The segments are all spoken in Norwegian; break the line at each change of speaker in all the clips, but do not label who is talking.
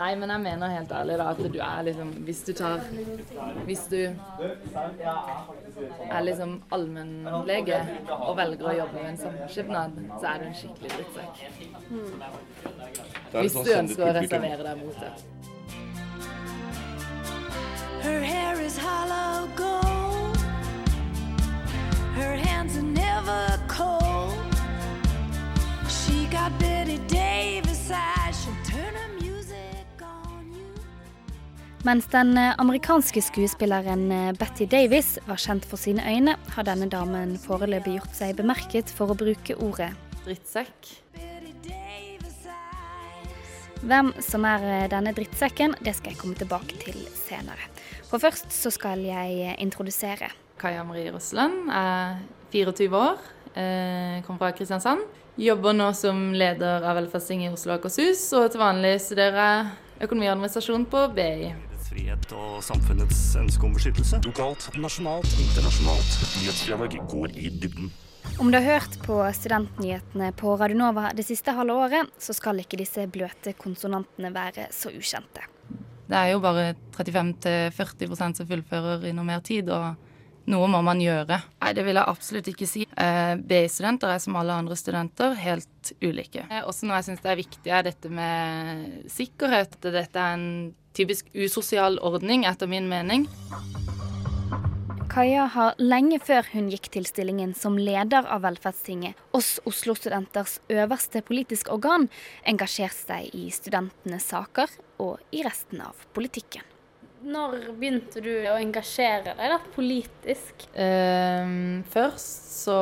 Nei, men jeg mener helt ærlig da at du er liksom Hvis du tar Hvis du er liksom allmennlege og velger å jobbe med en samskipnad, så er du en skikkelig drittsekk. Hvis
sånn
du ønsker å reservere deg mot det.
Her hair is hollow gold. Her hands are never cold. She got Betty Davis eyes.
Mens den eh, amerikanske skuespilleren eh, Betty Davis var kjent for sine øyne, har denne damen foreløpig gjort seg bemerket for å bruke ordet.
Drittsekk.
Hvem som er eh, denne drittsekken, det skal jeg komme tilbake til senere. For først så skal jeg introdusere.
Kaja Marie Russland er 24 år, kommer fra Kristiansand. Jobber nå som leder av Velferdsting i Oslo og Akershus, og til vanlig studerer jeg økonomi og administrasjon på BI.
Frihet og samfunnets ønske om beskyttelse.
Lokalt, nasjonalt, internasjonalt. Nyhetsdialog går i dybden.
Om du har hørt på studentnyhetene på Radionova det siste halve året, så skal ikke disse bløte konsonantene være så ukjente.
Det er jo bare 35-40 som fullfører i noe mer tid, og noe må man gjøre. Nei, det vil jeg absolutt ikke si. Eh, BI-studenter er som alle andre studenter helt ulike. Eh, Også noe jeg syns er viktig, er dette med sikkerhet. Dette er en typisk usosial ordning, etter min mening.
Kaja har lenge før hun gikk til stillingen som leder av Velferdstinget, oss Oslo-studenters øverste politiske organ, engasjert seg i studentenes saker og i resten av politikken.
Når begynte du å engasjere deg da, politisk?
Eh, først så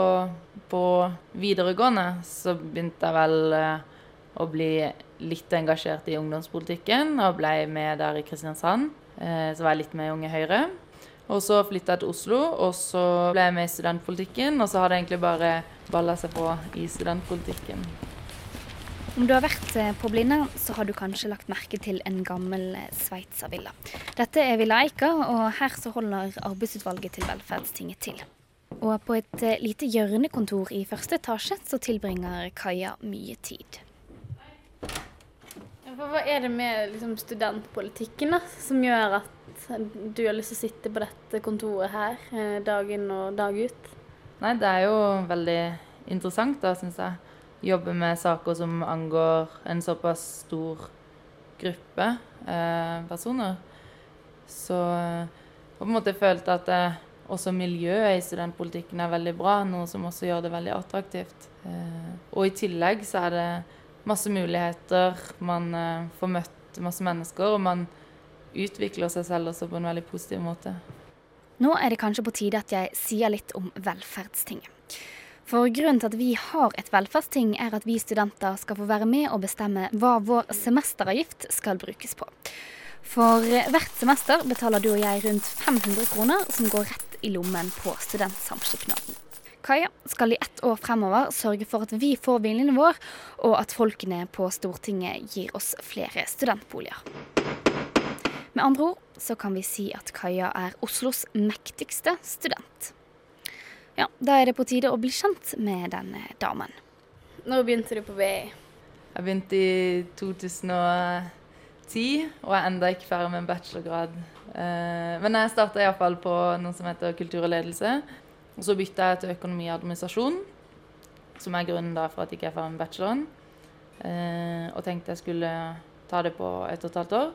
på videregående så begynte jeg vel eh, å bli litt engasjert i ungdomspolitikken og ble med der i Kristiansand. Eh, så var jeg litt med i Unge Høyre. Og så flytta jeg til Oslo, og så ble jeg med i studentpolitikken. Og så har det egentlig bare balla seg på i studentpolitikken.
Om du har vært eh, på Blindern, så har du kanskje lagt merke til en gammel eh, sveitservilla. Dette er Villa Eika, og her så holder arbeidsutvalget til Velferdstinget til. Og på et lite hjørnekontor i første etasje så tilbringer Kaja mye tid.
Hva er det med liksom, studentpolitikken da, som gjør at du har lyst til å sitte på dette kontoret her eh, dag inn og dag ut?
Nei, det er jo veldig interessant, da, syns jeg. Jobbe med saker som angår en såpass stor gruppe eh, personer. Så eh, på en måte følte at eh, også miljøet i studentpolitikken er veldig bra, noe som også gjør det veldig attraktivt. Eh, og i tillegg så er det masse muligheter, man eh, får møtt masse mennesker, og man utvikler seg selv også på en veldig positiv måte.
Nå er det kanskje på tide at jeg sier litt om Velferdstinget. For grunnen til at vi har et velferdsting, er at vi studenter skal få være med og bestemme hva vår semesteravgift skal brukes på. For hvert semester betaler du og jeg rundt 500 kroner, som går rett i lommen på studentsamskipnaden. Kaja skal i ett år fremover sørge for at vi får viljen vår, og at folkene på Stortinget gir oss flere studentboliger. Med andre ord så kan vi si at Kaja er Oslos mektigste student. Ja, da er det på tide å bli kjent med denne damen.
Når begynte du på BI?
Jeg begynte i 2010 og er enda ikke ferdig med en bachelorgrad. Eh, Men jeg starta iallfall på noe som heter kultur og ledelse. Og så bytta jeg til økonomi og administrasjon, som er grunnen da for at jeg ikke er ferdig med bacheloren. Eh, Og tenkte jeg skulle ta det på ett og et halvt år.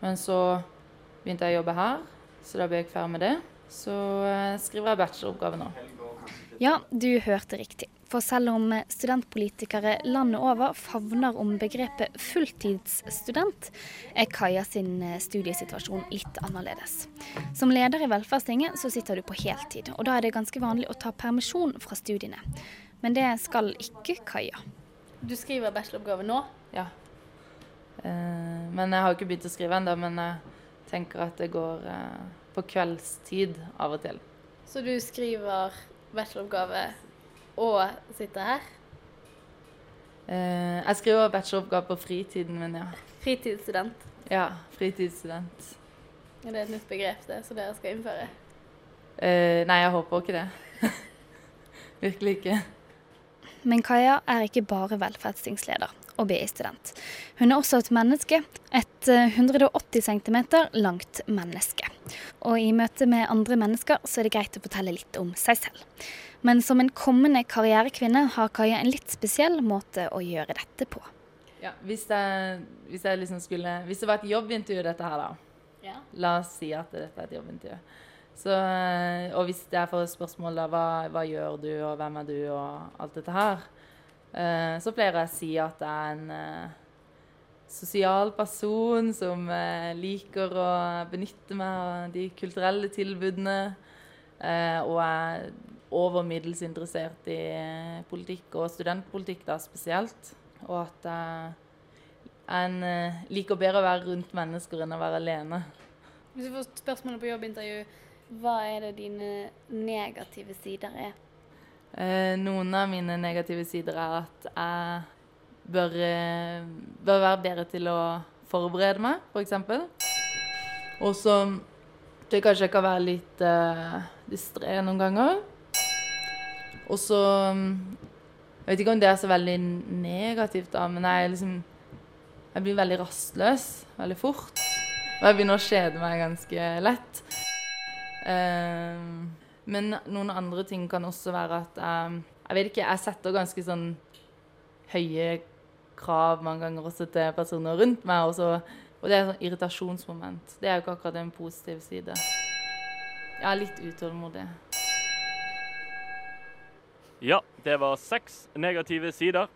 Men så begynte jeg å jobbe her, så da ble jeg ferdig med det. Så eh, skriver jeg bacheloroppgave nå.
Ja, du hørte riktig. For selv om studentpolitikere landet over favner om begrepet fulltidsstudent, er Kaja sin eh, studiesituasjon litt annerledes. Som leder i Velferdstinget så sitter du på heltid, og da er det ganske vanlig å ta permisjon fra studiene. Men det skal ikke Kaja.
Du skriver bacheloroppgave nå?
Ja. Eh, Men jeg har ikke begynt å skrive ennå, men jeg tenker at det går eh, på kveldstid av og til.
Så du skriver bacheloroppgave og sitte her?
Eh, Jeg skriver bacheloroppgave på fritiden min, ja.
Fritidsstudent.
Ja, fritidsstudent.
Er det et nytt begrep det, som dere skal innføre?
Eh, Nei, jeg håper ikke det. Virkelig ikke.
Men Kaja er ikke bare velferdsstingsleder og BI-student. Hun er også et menneske, et eh, 180 cm langt menneske. Og i møte med andre mennesker så er det greit å fortelle litt om seg selv. Men som en kommende karrierekvinne har Kaja en litt spesiell måte å gjøre dette på.
Ja, hvis, jeg, hvis, jeg liksom skulle, hvis det var et jobbintervju, dette her, da. La oss si at dette er et jobbintervju. Så, eh, og hvis jeg får spørsmål da, hva, hva gjør du, og hvem er du, og alt dette her, eh, så pleier jeg å si at jeg er en eh, sosial person som eh, liker å benytte meg av de kulturelle tilbudene, eh, og er over middels interessert i eh, politikk, og studentpolitikk da spesielt. Og at jeg eh, liker bedre å være rundt mennesker enn å være alene.
Hvis du får spørsmålet på jobbintervju, hva er det dine negative sider er?
Eh, noen av mine negative sider er at jeg bør, eh, bør være bedre til å forberede meg, f.eks. Og så tror jeg kanskje jeg kan være litt uh, distré noen ganger. Og så Jeg vet ikke om det er så veldig negativt, da, men jeg, liksom, jeg blir veldig rastløs veldig fort. Og jeg begynner å kjede meg ganske lett. Uh, men noen andre ting kan også være at jeg, jeg vet ikke, jeg setter ganske sånn høye krav mange ganger også til personer rundt meg. Og, så, og det er et sånn irritasjonsmoment. Det er jo ikke akkurat en positiv side. Jeg er litt utålmodig.
Ja, det var seks negative sider.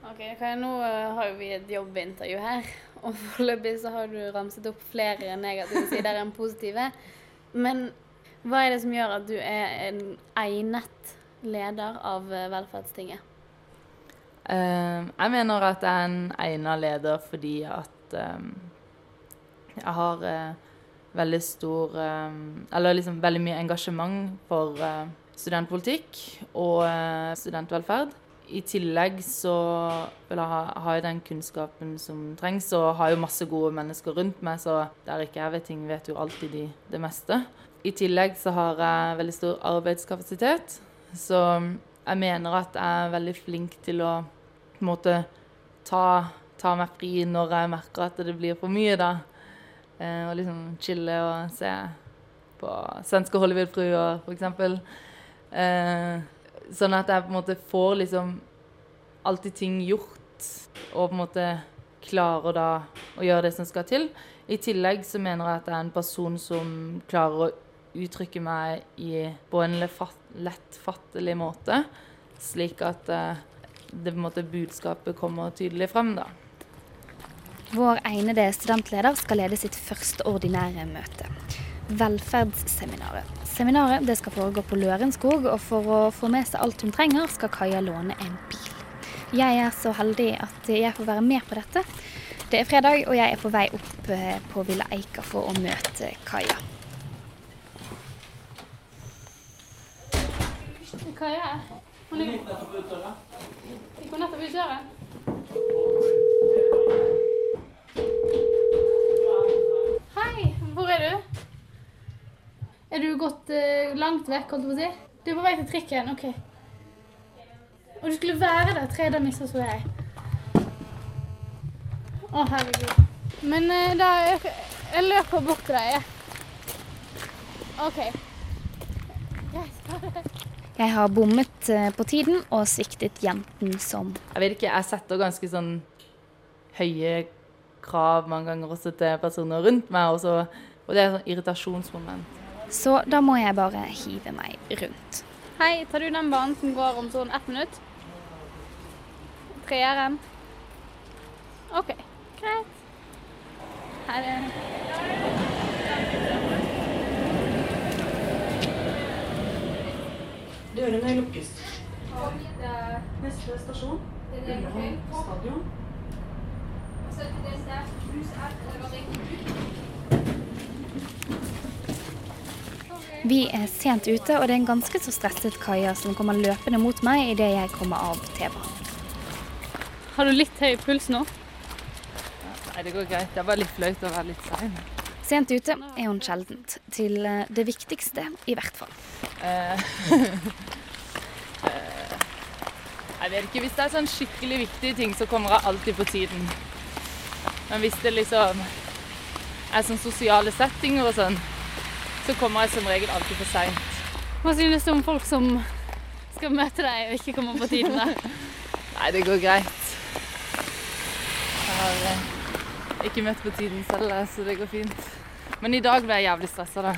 Ok, okay Nå eh, har jo vi et jobbintervju her, og foreløpig så har du ramset opp flere negative sider enn positive. Men hva er det som gjør at du er en egnet leder av eh, Velferdstinget?
Eh, jeg mener at jeg er en egnet leder fordi at eh, jeg har eh, veldig stor eh, Eller liksom veldig mye engasjement for eh, studentpolitikk og eh, studentvelferd. I tillegg så vil jeg ha, har jeg den kunnskapen som trengs, og har jo masse gode mennesker rundt meg, så der ikke jeg vet ting, vet jo alltid de det meste. I tillegg så har jeg veldig stor arbeidskapasitet, så jeg mener at jeg er veldig flink til å på en måte ta, ta meg fri når jeg merker at det blir for mye, da. Eh, og liksom chille og se på svenske Hollywood-fruer, f.eks. Eh, sånn at jeg på en måte får liksom alltid ting gjort, og på en måte klarer da å gjøre det som skal til. I tillegg så mener jeg at jeg er en person som klarer å uttrykke meg i, på en lefatt- lettfattelig måte, slik at eh, det på en måte budskapet kommer tydelig frem, da.
Vår egnede studentleder skal lede sitt første ordinære møte. Velferdsseminaret. Seminaret det skal foregå på Lørenskog, og for å få med seg alt hun trenger, skal Kaja låne en bil. Jeg er så heldig at jeg får være med på dette. Det er fredag, og jeg er på vei opp eh, på Villa Eika for å møte Kaja.
Kaja? Hun gikk nettopp ut døra. Gikk hun nettopp ut døra? Hei, hvor er du? Er du gått eh, langt vekk, holdt jeg på å si? Du er på vei til trikken, ok. Og du skulle være der tre, da misforsto jeg. Å, herregud. Men eh, da jeg, jeg løper bort til deg. jeg. OK. Greit.
Jeg har bommet eh, på tiden og sviktet jenten som
Jeg vet ikke, jeg setter ganske sånn høye krav mange ganger også til personer rundt meg, og, så, og det er et sånn irritasjonsmoment.
Så da må jeg bare hive meg rundt.
Hei, tar du den banen som går om sånn ett minutt? Treeren? OK, greit. Her er
Dørene lukkes. Neste stasjon. Ullevål stadion.
Vi er sent ute, og det er en ganske så stresset Kaja som kommer løpende mot meg idet jeg kommer av T-banen.
Har du litt høy puls nå?
Nei, det går greit. Det er bare litt flaut å være litt sein.
Sent ute er hun sjeldent. Til eh, det viktigste, i hvert fall.
Eh, Jeg vet ikke, Hvis det er sånn skikkelig viktige ting, så kommer jeg alltid på tiden. Men hvis det liksom er sånn sosiale settinger og sånn, så kommer jeg som regel alltid for seint.
Hva synes du om folk som skal møte deg og ikke kommer på tiden? da?
Nei, det går greit. Jeg har eh, ikke møtt på tiden selv, så det går fint. Men i dag ble jeg jævlig stressa, da.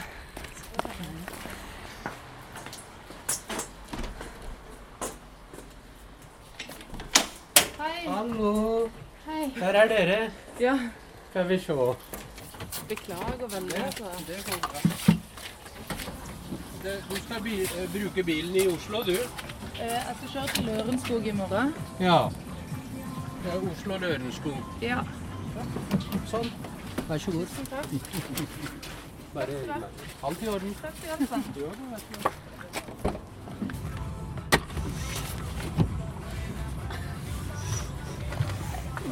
Hei.
Hallo,
Hei.
der er dere.
Ja,
Skal vi se.
beklager veldig. Altså.
Det går bra. Du skal bi eh, bruke bilen i Oslo, du?
Eh, Jeg skal kjøre til Lørenskog i morgen.
Ja. Det er Oslo-Lørenskog.
Ja.
Sånn. Vær så god. Bare alt i orden.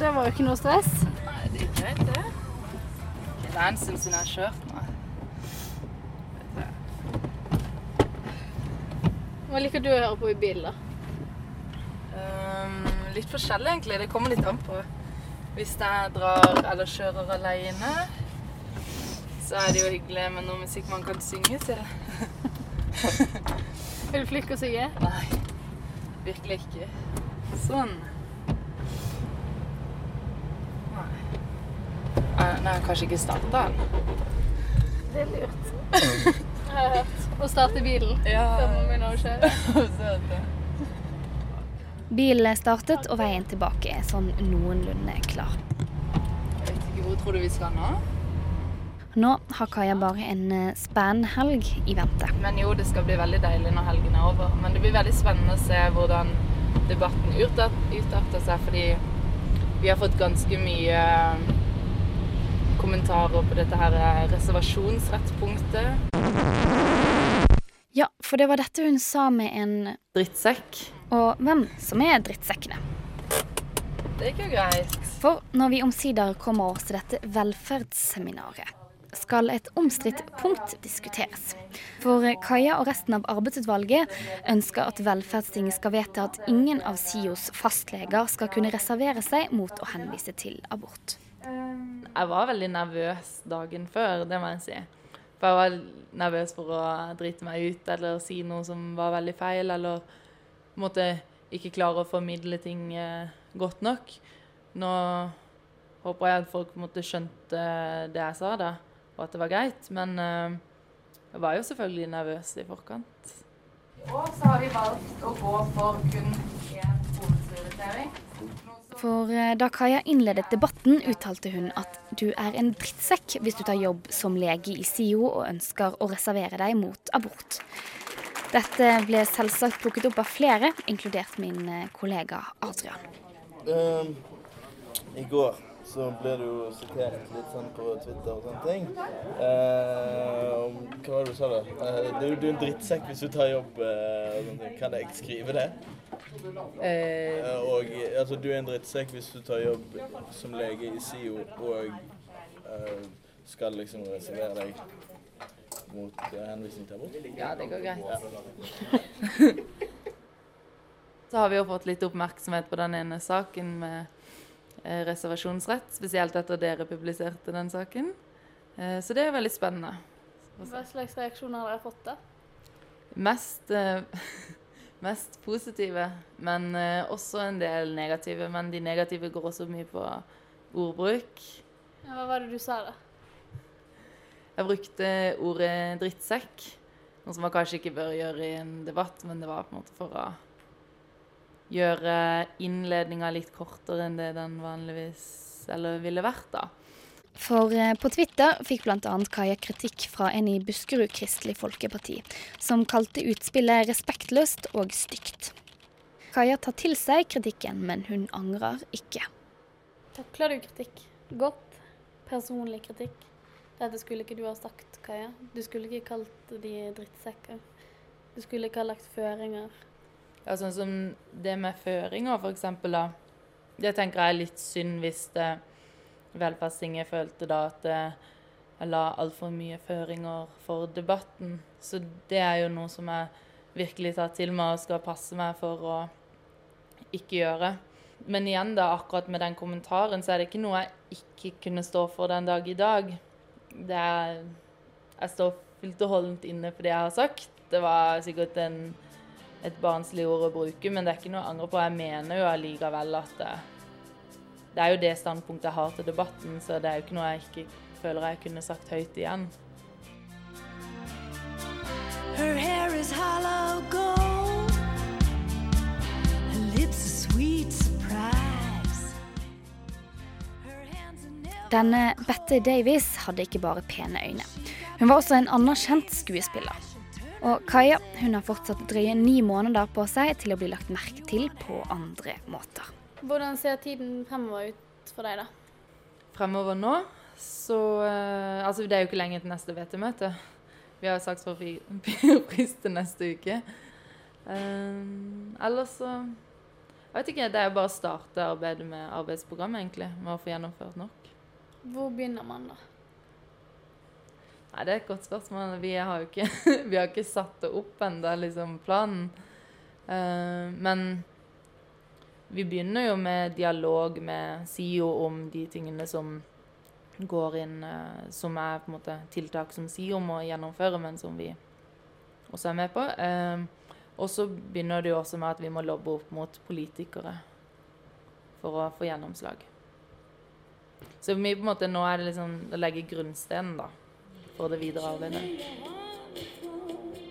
Det var jo ikke noe stress.
Nei, det er greit, det. Det er en stund siden jeg har kjørt nå.
Hva liker du å høre på i bil, da?
Um, litt forskjellig, egentlig. Det kommer litt an på. Hvis jeg drar eller kjører alene, så er det jo hyggelig med noe musikk man kan synge til.
Er du flink til å synge?
Nei, virkelig ikke. Sånn. Nei. Eh, Nei, kanskje ikke starta den.
Det er lurt. Jeg har hørt. Å starte bilen før
Ja.
man begynner å kjøre.
Bilen startet, og veien tilbake er sånn noenlunde klar.
Jeg vet ikke hvor tror du vi skal nå?
Nå har Kaja bare en spennhelg spennende helg i vente.
Men jo, det skal bli veldig deilig når helgen er over. Men det blir veldig spennende å se hvordan debatten utarter seg, fordi vi har fått ganske mye kommentarer på dette her reservasjonsrettpunktet.
Ja, for det var dette hun sa med en
Drittsekk.
Og hvem som er drittsekkene.
Det er ikke greit.
For når vi omsider kommer oss til dette velferdsseminaret, skal et omstridt punkt diskuteres. For Kaja og resten av arbeidsutvalget ønsker at Velferdstinget skal vedta at ingen av SIOs fastleger skal kunne reservere seg mot å henvise til abort.
Jeg var veldig nervøs dagen før, det må jeg si. For jeg var nervøs for å drite meg ut eller si noe som var veldig feil, eller måte ikke klare å formidle ting eh, godt nok. Nå håper jeg at folk måtte måte skjønte det jeg sa, da, og at det var greit. Men eh, jeg var jo selvfølgelig nervøs i forkant. Og så har vi valgt å gå for kun én hovedprioritering.
For eh, da Kaja innledet debatten, uttalte hun at du er en drittsekk hvis du tar jobb som lege i SIO og ønsker å reservere deg mot abort. Dette ble selvsagt plukket opp av flere, inkludert min eh, kollega Adrian.
Um, I går så ble du jo sitert litt sånn på Twitter og sånne ting. Uh, hva var det du sa da? Uh, du, du er en drittsekk hvis du tar jobb eh, ting. Kan jeg skrive det?
Eh,
Eh, og altså, du er en drittsekk hvis du tar jobb som lege i SIO og eh, skal liksom reservere deg mot eh, henvisning til abort.
Ja, det går greit.
Ja.
Så har vi jo fått litt oppmerksomhet på den ene saken med eh, reservasjonsrett, spesielt etter dere publiserte den saken. Eh, så det er veldig spennende.
Hva slags reaksjoner har dere fått, da?
Mest, mest positive, men også en del negative. Men de negative går også mye på ordbruk.
Ja, hva var det du sa, da?
Jeg brukte ordet drittsekk, noe som man kanskje ikke bør gjøre i en debatt, men det var på en måte for å gjøre innledninga litt kortere enn det den vanligvis eller ville vært, da.
For eh, på Twitter fikk bl.a. Kaja kritikk fra en i Buskerud Kristelig Folkeparti, som kalte utspillet respektløst og stygt. Kaja tar til seg kritikken, men hun angrer ikke.
Takler du kritikk godt? Personlig kritikk? Dette skulle ikke du ha sagt, Kaja. Du skulle ikke kalt de drittsekker. Du skulle ikke ha lagt føringer.
Ja, sånn som det med føringer, for eksempel, da. Det tenker jeg er litt synd hvis det, Velferdstinget følte da at det, jeg la altfor mye føringer for debatten. Så det er jo noe som jeg virkelig tar til meg og skal passe meg for å ikke gjøre. Men igjen da, akkurat med den kommentaren, så er det ikke noe jeg ikke kunne stå for den dag i dag. Det er Jeg står fullt og holdent inne for det jeg har sagt. Det var sikkert en, et barnslig ord å bruke, men det er ikke noe jeg angrer på. Jeg mener jo allikevel at det, det er jo det standpunktet jeg har til debatten, så det er jo ikke noe jeg ikke føler jeg kunne sagt høyt igjen.
Her hair is hollow gold.
Denne Bette Davies hadde ikke bare pene øyne. Hun var også en anerkjent skuespiller. Og Kaja hun har fortsatt drøye ni måneder på seg til å bli lagt merke til på andre måter.
Hvordan ser tiden fremover ut for deg, da?
Fremover nå, så eh, Altså, det er jo ikke lenge til neste VT-møte. Vi har jo sagt for pris til neste uke. Um, ellers så Jeg vet ikke. Det er jo bare å starte arbeidet med arbeidsprogrammet, egentlig. Med å få gjennomført nok.
Hvor begynner man, da?
Nei, det er et godt spørsmål. Vi har jo ikke, vi har ikke satt det opp ennå, liksom, planen. Uh, men vi begynner jo med dialog med SIO om de tingene som går inn uh, Som er på en måte tiltak som SIO må gjennomføre, men som vi også er med på. Uh, og så begynner det jo også med at vi må lobbe opp mot politikere for å få gjennomslag. Så vi på en måte nå er det liksom å legge grunnstenen, da for det videre arbeidet.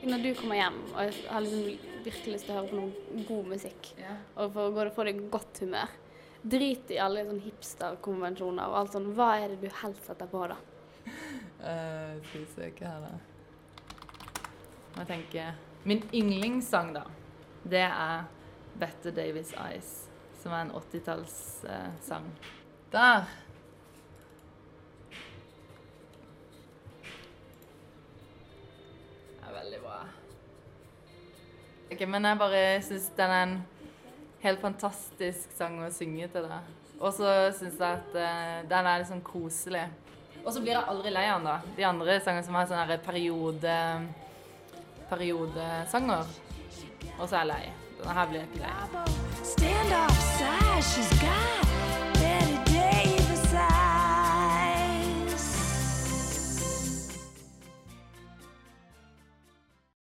Når du kommer hjem og har liksom virkelig lyst til å høre på noe god musikk, og for å få deg i godt humør, drit i alle sånne hipsterkonvensjoner og alt sånt, hva er det du helst setter på da?
Uh, skal vi se hva er det Jeg tenker Min yndlingssang, da, det er Bette Davies Eyes, som er en 80-tallssang. Der! Ok, Men jeg bare syns den er en helt fantastisk sang å synge til det. Og så syns jeg at eh, den er litt sånn koselig. Og så blir jeg aldri lei av den, da. De andre sangene som har sånne periode periodesanger. Og så er jeg lei. Denne her blir jeg ikke lei.
stand